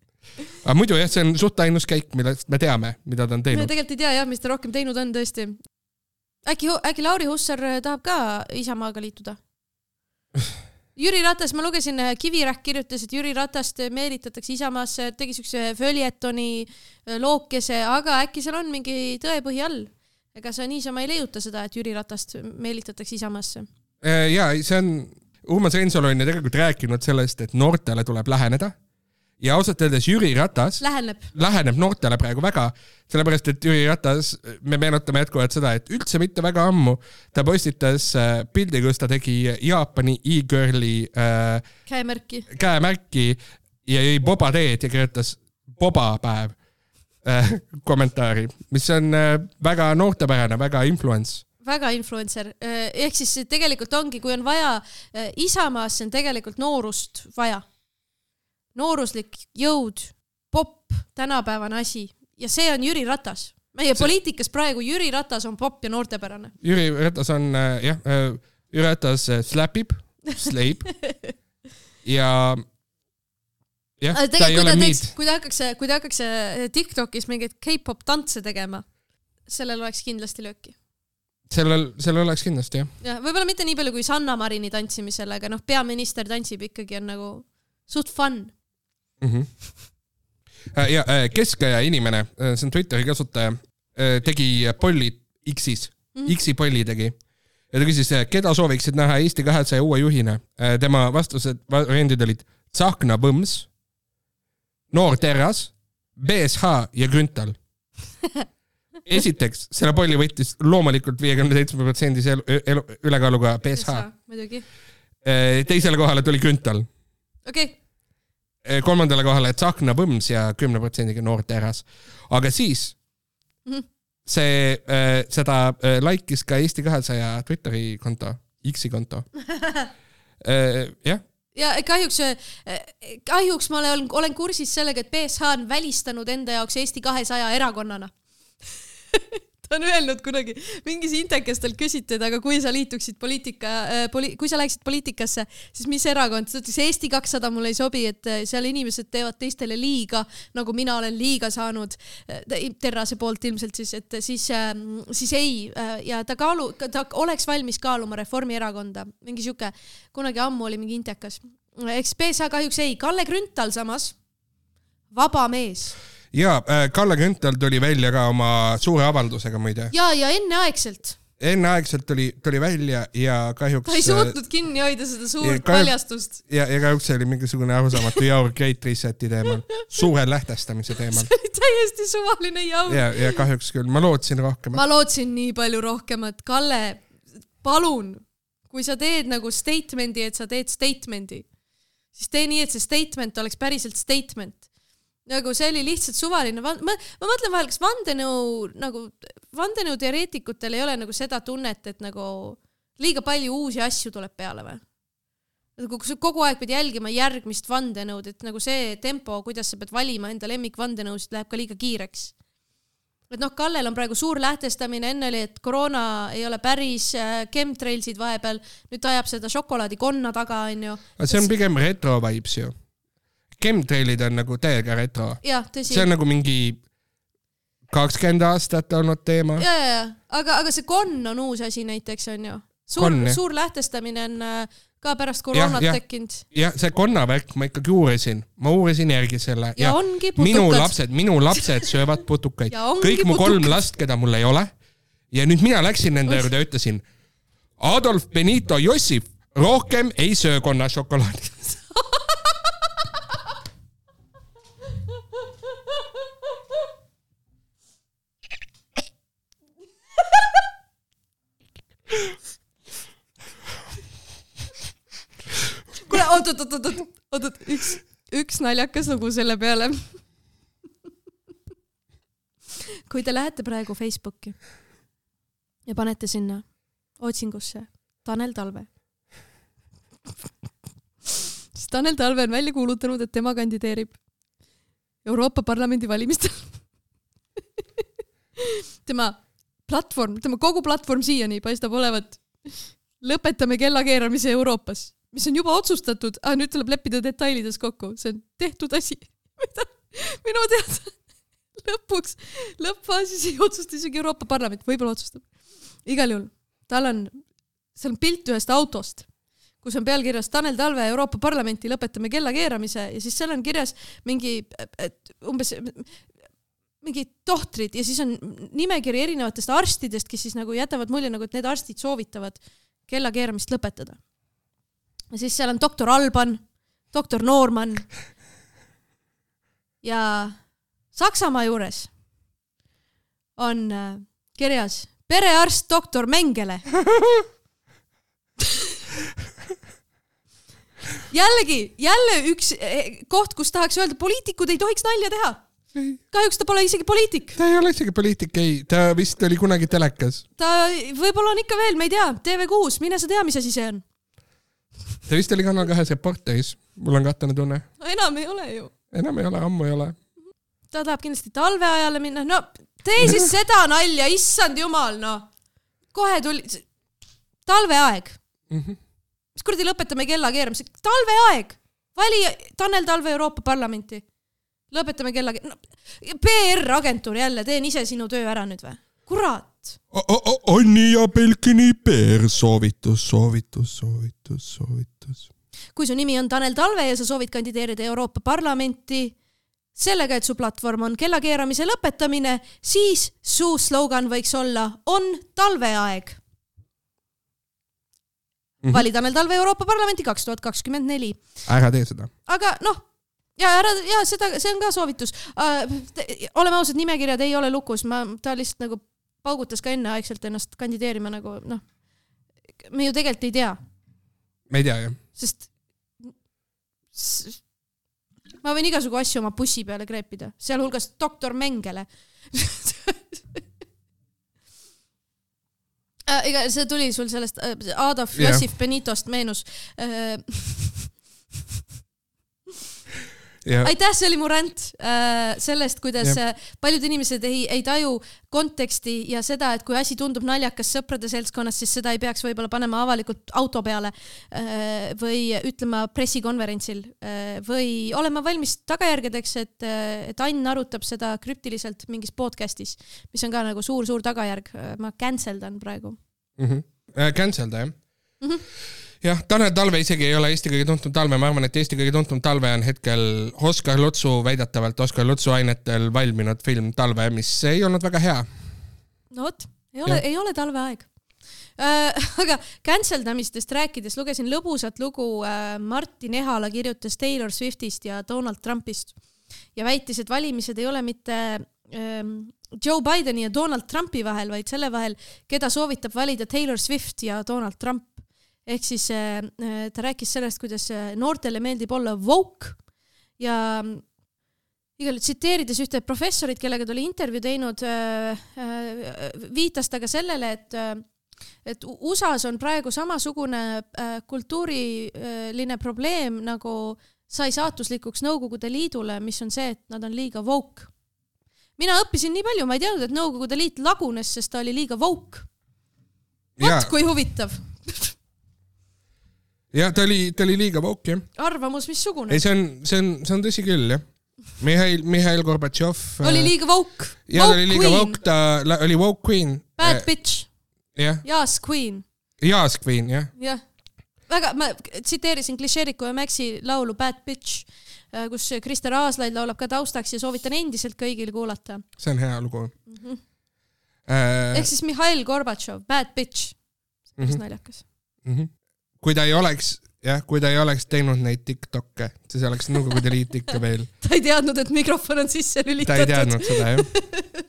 aga muidu jah, see on suht ainus käik, millest me teame, mida ta on me teinud. tegelikult ei tea jah, mis ta rohkem teinud on tõesti. äkki, äkki Lauri Hussar tahab ka Isamaaga liituda? Jüri Ratas, ma lugesin, Kivirähk kirjutas, et Jüri Ratast meelitatakse Isamaasse, tegi siukse följetoni äh, lookese, aga äkki seal on mingi tõepõhi all. ega sa niisama ei leiuta seda, et Jüri Ratast meelitatakse Isamaasse. ja see on, Urmas Reinsalu on ju tegelikult rääkinud sellest, et noortele tuleb läheneda ja ausalt öeldes Jüri Ratas läheneb. läheneb noortele praegu väga, sellepärast et Jüri Ratas, me meenutame jätkuvalt seda, et üldse mitte väga ammu ta postitas äh, pildi, kus ta tegi Jaapani e-girl'i äh, käemärki. käemärki ja jõi bobateed ja kirjutas bobapäev äh, kommentaari, mis on äh, väga noortepärane, väga influence. väga influencer, ehk siis tegelikult ongi, kui on vaja eh, Isamaasse on tegelikult noorust vaja. Nooruslik jõud, popp, tänapäevane asi ja see on Jüri Ratas. meie see... poliitikas praegu Jüri Ratas on popp ja noortepärane. Jüri Ratas on äh, jah äh,, Jüri Ratas äh, slapib, sleib ja jah, ta ei ole meid kui ta hakkaks, kui ta hakkaks Tiktokis mingeid K-pop tantse tegema, sellel oleks kindlasti lööki. sellel, sellel oleks kindlasti jah. jah, võib-olla mitte nii palju kui Sanna Marini tantsimisel, aga noh, peaminister tantsib ikkagi on nagu suht fun. mm. -hmm. ja äh, keskaja inimene, see on Twitteri kasutaja, tegi polli X-is mm, -hmm. X-i polli tegi ja ta küsis, keda sooviksid näha Eesti kahesaja uue juhina. tema vastused, variandid olid Tsahkna Põms, Noor Terras, BSH ja Grünthal. esiteks, selle polli võttis loomulikult viiekümne seitsme protsendise ülekaaluga BSH. muidugi. teisele kohale tuli Grünthal okei okay., kolmandale kohale Tsahkna Põms ja kümne protsendiga Noor Terras. aga siis Mhm. see, seda äh, like'is ka Eesti kahesaja Twitteri konto, X-i konto. jah, ja kahjuks, kahjuks ma olen, olen kursis sellega, et BSH on välistanud enda jaoks Eesti kahesaja erakonnana. ta on öelnud kunagi, mingis intekas talt küsiti, et aga kui sa liituksid poliitika äh,, poli-, kui sa läheksid poliitikasse, siis mis erakond, ta ütles Eesti kakssada mulle ei sobi, et äh, seal inimesed teevad teistele liiga, nagu mina olen liiga saanud. Äh, Terrase poolt ilmselt siis, et siis, siis ei ja ta kaalu, ta oleks valmis kaaluma Reformierakonda, mingi sihuke, kunagi ammu oli mingi intekas. eks BSH kahjuks ei, Kalle Grünthal samas, vaba mees ja äh, Kalle Grünthal tuli välja ka oma suure avaldusega muide. ja, ja enneaegselt enneaegselt tuli, tuli välja ja kahjuks. ta ei suutnud kinni hoida seda suurt kahjuks- paljastust. ja, ja kahjuks oli mingisugune arusaamatu jaur Great Reseti teemal, suure lähtestamise teemal. see oli täiesti suvaline jaur. ja, ja kahjuks küll, ma lootsin rohkem. ma lootsin nii palju rohkemat, Kalle, palun, kui sa teed nagu statement'i, et sa teed statement'i, siis tee nii, et see statement oleks päriselt statement. Nagu see oli lihtsalt suvaline, ma, ma mõtlen vahel, kas vandenõu nagu, vandenõuteoreetikutel ei ole nagu seda tunnet, et nagu liiga palju uusi asju tuleb peale või? nagu kui sa kogu aeg pead jälgima järgmist vandenõud, et nagu see tempo, kuidas sa pead valima enda lemmikvandenõusid, läheb ka liiga kiireks et noh, Kallel on praegu suur lähtestamine, enne oli, et koroona ei ole päris, chemtrailsid vahepeal, nüüd ta ajab seda šokolaadikonna taga, onju. aga see on pigem retro vibes ju. Chemtrailid on nagu täiega retro. see on nagu mingi kakskümmend aastat olnud teema. ja, ja, ja, aga, aga see konn on uus asi näiteks onju. suur suur lähtestamine on äh, ka pärast koroonat tekkinud. jah, see konnavärk ma ikkagi uurisin, ma uurisin järgi selle ja ongi minu putukad. lapsed, minu lapsed söövad putukaid kõik mu kolm putukad. last, keda mul ei ole. ja nüüd mina läksin nende juurde ja ütlesin, Adolf Benito Jossif rohkem ei söö konnašokolaadi. oot, oot, oot, oot, oot, oot, oot, üks, üks naljakas lugu selle peale. kui te lähete praegu Facebooki ja panete sinna otsingusse Tanel Talve, siis Tanel Talve on välja kuulutanud, et tema kandideerib Euroopa Parlamendi valimistel. tema platvorm, tema kogu platvorm siiani paistab olevat lõpetame kellakeeramise Euroopas, mis on juba otsustatud, aga nüüd tuleb leppida detailides kokku, see on tehtud asi. minu teada lõpuks, lõppfaasis ei otsusta isegi Euroopa Parlament, võib-olla otsustab. igal juhul, tal on, seal on pilt ühest autost, kus on pealkirjas Tanel Talve Euroopa Parlamenti lõpetame kellakeeramise ja siis seal on kirjas mingi umbes mingid tohtrid ja siis on nimekiri erinevatest arstidest, kes siis nagu jätavad mulje nagu, et need arstid soovitavad kellakeeramist lõpetada. Siis seal on doktor Alban, doktor Noorman ja Saksamaa juures on äh, kirjas perearst doktor Mengele. jällegi, jälle üks eh, koht, kus tahaks öelda, poliitikud ei tohiks nalja teha. kahjuks ta pole isegi poliitik, ta ei ole isegi poliitik, ei, ta vist oli kunagi telekas. ta võib-olla on ikka veel, me ei tea, TV6, mine sa tea, mis asi see on. Ta vist oli Kanal kahes Reporteris, mul on kahtlane tunne. enam ei ole ju. enam ei ole, ammu ei ole. ta tahab kindlasti talveajale minna, no tee siis seda nalja, issand jumal, noh. kohe tuli, talveaeg. Mhm. mis kuradi lõpetame kellakeeramise, talveaeg, vali Tanel Talve Euroopa Parlamenti. lõpetame kella no,, PR-agentuur jälle, teen ise sinu töö ära nüüd või? kurat, Anni ja Belkini PR soovitus, soovitus, soovitus, soovitus. kui su nimi on Tanel Talve ja sa soovid kandideerida Euroopa Parlamenti sellega, et su platvorm on kellakeeramise lõpetamine, siis su slogan võiks olla on talveaeg. Mhm. vali Tanel Talve Euroopa Parlamenti kaks tuhat kakskümmend neli. ära tee seda. aga noh, ja ära ja seda, see on ka soovitus uh,. oleme ausad, nimekirjad ei ole lukus, ma, ta lihtsalt nagu paugutas ka enneaegselt ennast kandideerima nagu noh, me ju tegelikult ei tea, me ei tea jah. sest ma võin igasugu asju oma bussi peale kreepida, sealhulgas doktor Mengele äh. ega see tuli sul sellest äh, Adolf Jah. Jossif Benitost meenus äh. ja aitäh, see oli mu ränd äh, sellest, kuidas Jah. äh, paljud inimesed ei, ei taju konteksti ja seda, et kui asi tundub naljakas sõprade seltskonnas, siis seda ei peaks võib-olla panema avalikult auto peale äh, või ütlema pressikonverentsil äh, või olema valmis tagajärgedeks, et, et Ain arutab seda krüptiliselt mingis podcast'is, mis on ka nagu suur-suur tagajärg. ma cancel dan praegu. mm. -hmm. Cancel ta jah mm Mhm. -hmm. jah, Tanel Talve isegi ei ole Eesti kõige tuntum talve, ma arvan, et Eesti kõige tuntum talve on hetkel Oskar Lutsu, väidetavalt Oskar Lutsu ainetel valminud film Talve, mis ei olnud väga hea. no vot, ei ole, ei ole talveaeg äh. aga cancel damistest rääkides lugesin lõbusat lugu äh,, Martin Ehala kirjutas Taylor Swiftist ja Donald Trumpist ja väitis, et valimised ei ole mitte ähm, Joe Bideni ja Donald Trumpi vahel, vaid selle vahel, keda soovitab valida Taylor Swift ja Donald Trump. Ehk siis äh, äh, ta rääkis sellest, kuidas äh, noortele meeldib olla woke ja igal juhul tsiteerides ühte professorit, kellega ta oli intervjuu teinud, viitas ta ka sellele, et et USA-s on praegu samasugune kultuuriline probleem nagu sai saatuslikuks Nõukogude Liidule, mis on see, et nad on liiga woke. mina õppisin nii palju, ma ei teadnud, et Nõukogude Liit lagunes, sest ta oli liiga woke. vot, kui huvitav ja ta oli, ta oli liiga woke jah. arvamus, missugune ei, see on, see on, see on tõsi küll jah. Mihhail, Mihhail Gorbatšov. oli liiga woke. ja ta oli liiga woke, ta oli woke queen. Bad bitch, jah, Yas queen Yas queen jah. jah, väga, ma tsiteerisin Klišeriku ja Maxi laulu Bad Bitch, kus Krister Aaslaid laulab ka taustaks ja soovitan endiselt kõigil kuulata. see on hea lugu mm. -hmm. ehk siis Mihhail Gorbatšov, Bad Bitch, päris Mhm. naljakas. mm. -hmm. Kui ta ei oleks, jah, kui ta ei oleks teinud neid Tiktok'e, siis oleks Nõukogude Liit ikka veel. ta ei teadnud, et mikrofon on sisse ta ei lülitatud. teadnud seda jah.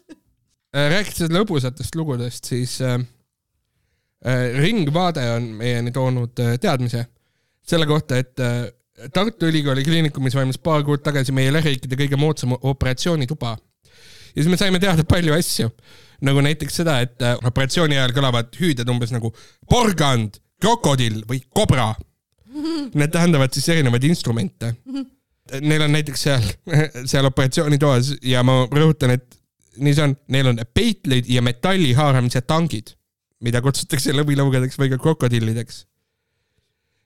rääkides lõbusatest lugudest, siis äh, äh, Ringvaade on meieni toonud äh, teadmise, selle kohta, et äh, Tartu Ülikooli Kliinikumis valmis paar kuud tagasi meie lähiriikide kõige moodsam operatsioonituba. ja siis me saime teada palju asju, nagu näiteks seda, et äh, operatsiooni ajal kõlavad hüüded umbes nagu porgand, krokodill või kobra. Need tähendavad siis erinevaid instrumente. Neil on näiteks seal, seal operatsioonitoas ja ma rõhutan, et nii see on, neil on peitleid ja metalli haaramise tangid, mida kutsutakse lõvilõugadeks või ka krokodillideks.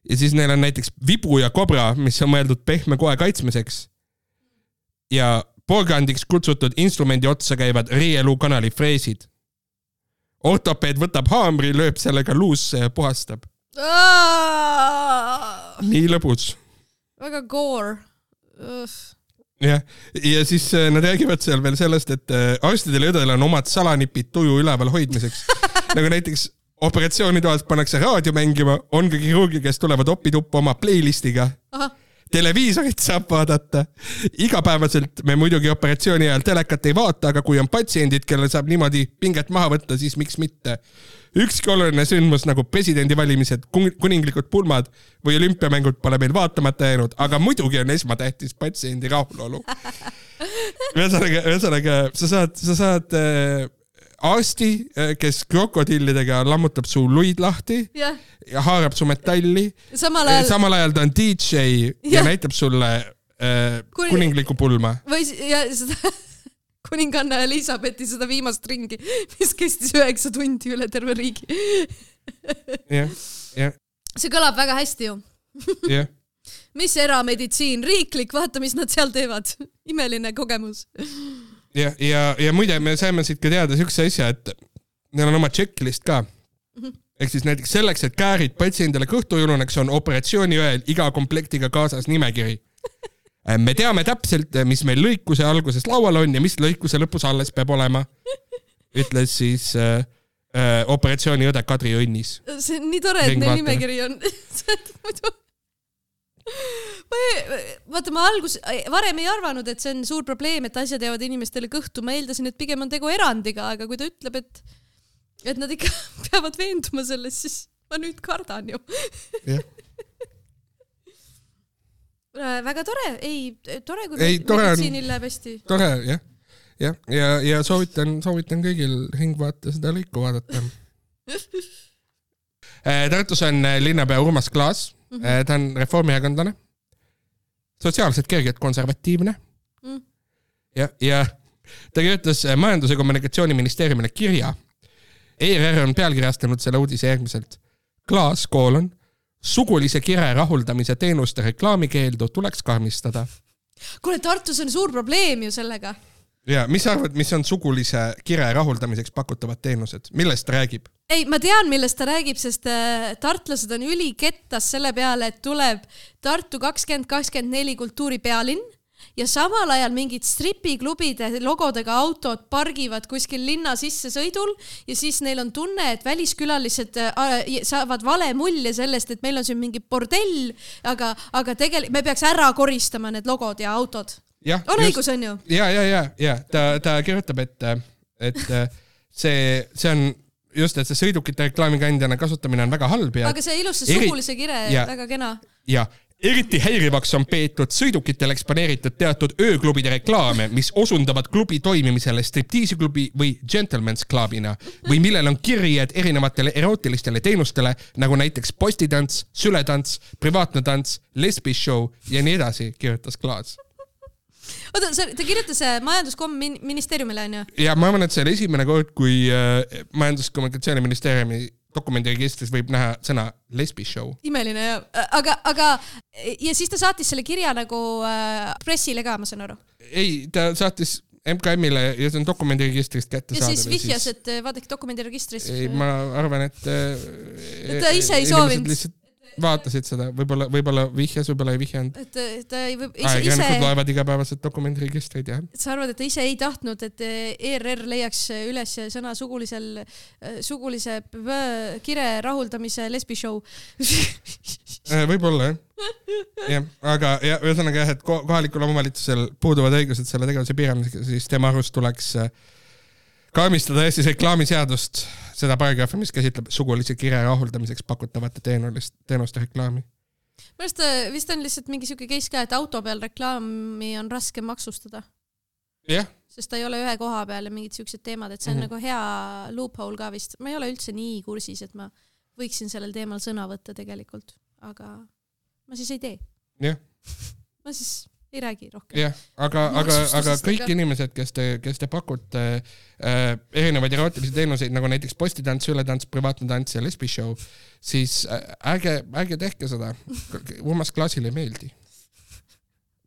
ja siis neil on näiteks vibu ja kobra, mis on mõeldud pehme koe kaitsmiseks. ja porgandiks kutsutud instrumendi otsa käivad riieluukanali freesid. Ortopeed võtab haamri, lööb sellega luusse ja puhastab. nii lõbus väga gore. jah, ja siis äh, nad räägivad seal veel sellest, et äh, arstidel ja õdedel on omad salanipid tuju üleval hoidmiseks. nagu näiteks operatsioonitoas pannakse raadio mängima, on ka kirurgi, kes tulevad opituppa oma playlist'iga. ahah, televiisorit saab vaadata. igapäevaselt me muidugi operatsiooni ajal telekat ei vaata, aga kui on patsiendid, kellel saab niimoodi pinget maha võtta, siis miks mitte. ükski oluline sündmus nagu presidendivalimised, kuninglikud pulmad või olümpiamängud pole meil vaatamata jäänud, aga muidugi on esmatähtis patsiendi rahulolu. ühesõnaga, ühesõnaga sa saad, sa saad äh, arsti, kes krokodillidega lammutab su luid lahti jah, ja haarab su metalli samal ajal samal ajal ta on DJ ja, ja näitab sulle äh, Kuni- kuninglikku pulma. või ja seda kuninganna Elizabethi seda viimast ringi, mis kestis üheksa tundi üle terve riigi. jah, jah, see kõlab väga hästi ju. jah, mis erameditsiin, riiklik, vaata, mis nad seal teevad. imeline kogemus. ja, ja, ja muide, me saime siit ka teada siukse asja, et neil on oma checklist ka. ehk siis näiteks selleks, et käärid patsiendile kõhtu ei ununeks, on operatsiooni ajal iga komplektiga kaasas nimekiri. me teame täpselt, mis meil lõikuse alguses laual on ja mis lõikuse lõpus alles peab olema, ütles siis äh, äh, operatsiooniõde Kadri Õnnis. see on nii tore, et neil nimekiri on. ma ei, vaata, ma algus, varem ei arvanud, et see on suur probleem, et asjad jäävad inimestele kõhtu, ma eeldasin, et pigem on tegu erandiga, aga kui ta ütleb, et, et nad ikka peavad veenduma selles, siis ma nüüd kardan ju. jah, väga tore, ei, tore, kui Ei, tore on- meditsiinil läheb hästi. tore jah, jah, ja, ja soovitan, soovitan kõigil Ringvaate seda lõiku vaadata. Tartus on äh, linnapea Urmas Klaas mm, -hmm. ta on reformierakondlane, sotsiaalselt kergelt konservatiivne Mm. ja, ja ta kirjutas äh, Majandus- ja Kommunikatsiooniministeeriumile kirja. ERR on pealkirjastanud selle uudise järgmiselt. Klaas, koolon, sugulise kire rahuldamise teenuste reklaamikeeldu tuleks karmistada kuule, Tartus on suur probleem ju sellega. ja mis sa arvad, mis on sugulise kire rahuldamiseks pakutavad teenused, millest räägib? ei, ma tean, millest ta räägib, sest äh, tartlased on ülikettas selle peale, et tuleb Tartu kakskümmend kakskümmend neli kultuuripealinn ja samal ajal mingid stripiklubide logodega autod pargivad kuskil linna sissesõidul ja siis neil on tunne, et väliskülalised äh, saavad vale mulje sellest, et meil on siin mingi bordell, aga, aga tegelikult me peaks ära koristama need logod ja autod. on õigus, on ju? ja, ja, ja, ja ta, ta kirjutab, et, et see, see on just, et see sõidukite reklaamikandjana kasutamine on väga halb ja, aga see ilus, see sugulise kire ja-, väga kena. ja eriti häirivaks on peetud sõidukitel eksponeeritud teatud ööklubide reklaame, mis osundavad klubi toimimisele striptiisiklubi või gentleman's clubina või millel on kirjed erinevatele erootilistele teenustele nagu näiteks postitants, sületants, privaatne tants, lesbishow ja nii edasi, kirjutas Klaas oota, sa, ta kirjutas äh, majandus-kommunikatsiooniministeeriumile onju? ja ma arvan, et see oli esimene kord, kui äh, Majandus- ja Kommunikatsiooniministeeriumi dokumendiregistris võib näha sõna lesbishow. imeline ja, aga, aga ja siis ta saatis selle kirja nagu äh, pressile ka, ma saan aru. ei, ta saatis MKM-ile ja see on dokumendiregistrist ja kättesaadav. siis vihjas, et äh, vaadake dokumendiregistris. ei, ma arvan, et. Et ta ise ei soovinud. lihtsalt vaatasid seda, võib-olla, võib-olla vihjas, võib-olla ei vihjanud. et ta ei või ise, ise, loevad igapäevaselt dokumendiregistreid, jah. sa arvad, et ta ise ei tahtnud, et ERR leiaks üles sõna sugulisel, sugulise põ- kire rahuldamise lesbishow. Äh, võib-olla jah, jah, aga ja ühesõnaga jah, et ko- kohalikul omavalitsusel puuduvad õigused selle tegevuse piiramiseks, siis tema arust tuleks äh, karmistada Eestis reklaamiseadust, seda paragrahvi, mis käsitleb sugulise kire rahuldamiseks pakutavate teenulist, teenuste reklaami. minu arust äh, vist on lihtsalt mingi siuke case ka, et auto peal reklaami on raske maksustada, jah, sest ta ei ole ühe koha peal ja mingid siuksed teemad, et see on mm -hmm. nagu hea loophole ka vist. ma ei ole üldse nii kursis, et ma võiksin sellel teemal sõna võtta tegelikult, aga ma siis ei tee. jah, ma siis ei räägi rohkem. jah, aga, aga, aga kõik inimesed, kes te, kes te pakute äh, erinevaid erootilisi teenuseid nagu näiteks postitants, ületants, privaatne tants ja lesbishow, siis äh, ärge, ärge tehke seda. Urmas Klaasile ei meeldi.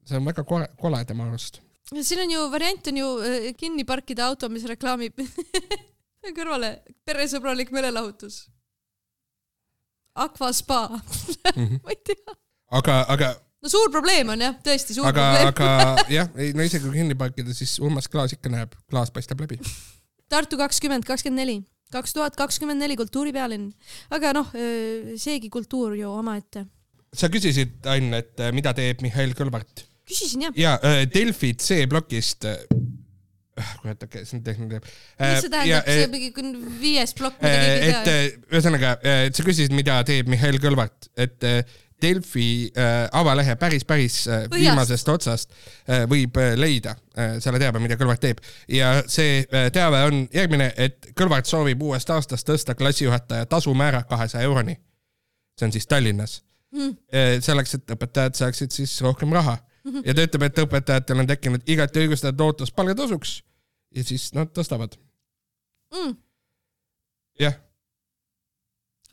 see on väga kole, kole tema arust. siin on ju, variant on ju äh, kinni parkida auto, mis reklaamib kõrvale peresõbralik meelelahutus. Aqua spa, ma ei tea. aga, aga, no suur probleem on jah, tõesti suur aga, probleem. aga jah, ei no isegi kui kinni parkida, siis Urmas Klaas ikka näeb, klaas paistab läbi. Tartu kakskümmend kakskümmend neli, kaks tuhat kakskümmend neli kultuuripealinn, aga noh, seegi kultuur ju omaette. sa küsisid, Ain, et äh, mida teeb Mihhail Kõlvart küsisin jah, ja äh, Delfi C-plokist äh, kurat, okei, see on tehniline. mis see tähendab, see on mingi viies plokk, mida keegi ei et tea. äh, ühesõnaga, et sa küsisid, mida teeb Mihhail Kõlvart, et äh, Delfi äh, avalehe päris, päris äh, viimasest otsast äh, võib äh, leida äh, selle teabe, mida Kõlvart teeb ja see äh, teave on järgmine, et Kõlvart soovib uuest aastast tõsta klassijuhataja tasumäära kahesaja euroni. see on siis Tallinnas Mm. Selleks, et õpetajad saaksid siis rohkem raha ja ta ütleb, et õpetajatel on tekkinud igati õigustatud ootus palgatõusuks ja siis nad tõstavad. Mm, jah,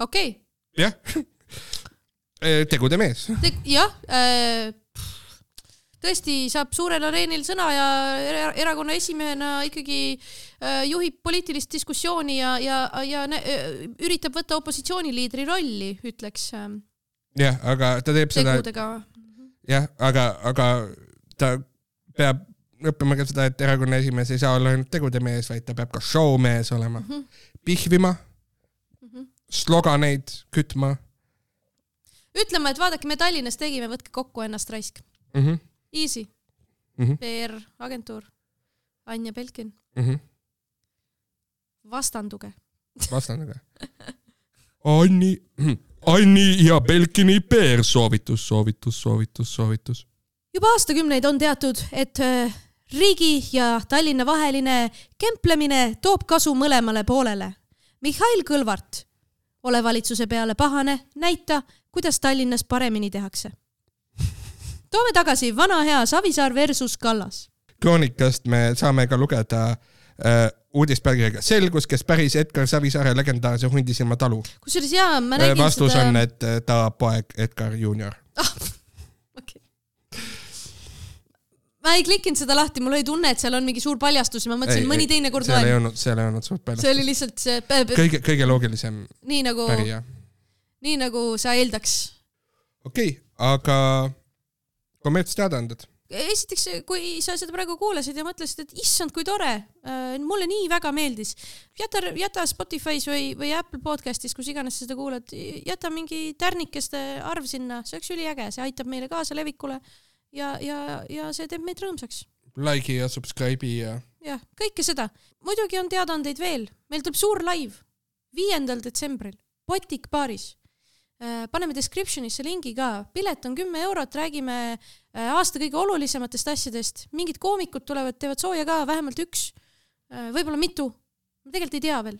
okei, jah. tegude mees. jah, tõesti saab suurel areenil sõna ja era- erakonna esimehena ikkagi äh, juhib poliitilist diskussiooni ja, ja, ja äh, üritab võtta opositsiooniliidri rolli, ütleks jah, aga ta teeb seda, jah, aga, aga ta peab õppima ka seda, et erakonna esimees ei saa olla ainult tegude mees, vaid ta peab ka showmees olema. pihvima, sloganeid kütma ütlema, et vaadake, me Tallinnas tegime, võtke kokku ennast raisk. mm. -hmm. Easy Mm -hmm. PR agentuur, Anja Belkin, Mm -hmm. vastanduge. vastandaga. Anni, Anni ja Belkini PR soovitus, soovitus, soovitus, soovitus. juba aastakümneid on teatud, et äh, riigi ja Tallinna vaheline kemplemine toob kasu mõlemale poolele. Mihhail Kõlvart, ole valitsuse peale pahane, näita, kuidas Tallinnas paremini tehakse. toome tagasi vana hea Savisaar versus Kallas. kroonikast me saame ka lugeda äh, uudispealkirjaga Selgus, kes päris Edgar Savisaare legendaarse Hundisilma talu. kusjuures jaa, ma nägin vastus seda on, et äh, ta poeg Edgar Junior. okei. ma ei klikkinud seda lahti, mul oli tunne, et seal on mingi suur paljastus ja ma mõtlesin, mõni teine kord seal ei olnud, seal ei olnud suurt palju. see oli lihtsalt see, kõige, kõige loogilisem nii nagu, pärija. Nii nagu sa eeldaks okei okay,, aga kommertsteadaanded. esiteks, kui sa seda praegu kuulasid ja mõtlesid, et issand, kui tore äh,, mulle nii väga meeldis, jäta, jäta Spotify's või, või Apple podcast'is, kus iganes sa seda kuulad, jäta mingi tärnikeste arv sinna, see oleks üliäge, see aitab meile kaasa levikule ja, ja, ja see teeb meid rõõmsaks. Like'i ja subscribe'i ja jah, kõike seda. muidugi on teadaandeid veel, meil tuleb suur live viiendal detsembril Botik baaris. Paneme description'isse lingi ka, pilet on kümme eurot, räägime äh, aasta kõige olulisematest asjadest, mingid koomikud tulevad, teevad sooja ka, vähemalt üks, võib-olla mitu, ma tegelikult ei tea veel.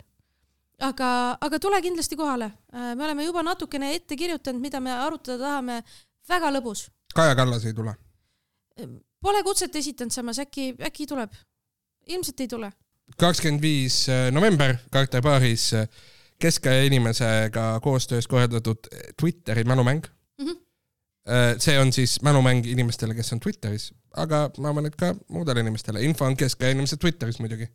aga, aga tule kindlasti kohale, me oleme juba natukene ette kirjutanud, mida me arutada tahame, väga lõbus. Kaja Kallas ei tule. Pole kutset esitanud samas, äkki, äkki tuleb? ilmselt ei tule kakskümmend viis november Carter baaris äh, keskaja inimesega koostöös korraldatud Twitteri mälumäng mm. -hmm. see on siis mälumäng inimestele, kes on Twitteris, aga ma arvan, et ka muudele inimestele, info on keskaja inimesed Twitteris muidugi.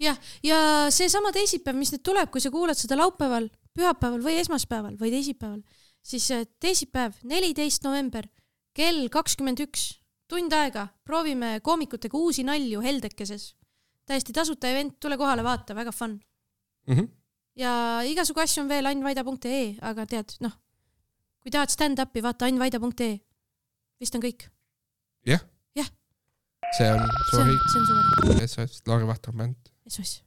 jah, ja seesama teisipäev, mis nüüd tuleb, kui sa kuulad seda laupäeval, pühapäeval või esmaspäeval või teisipäeval, siis äh, teisipäev, neliteist november kell kakskümmend üks, tund aega, proovime koomikutega uusi nalju Heldekeses. täiesti tasuta event, tule kohale, vaata, väga fun. Mm -hmm. Ja igasugu asju on veel annvaida.ee, aga tead, noh, kui tahad stand-up'i, vaata annvaida.ee. vist on kõik. jah Jah. see on see on sorry,, see on suvaline. SOS Lauri Vahter bänd. SOS.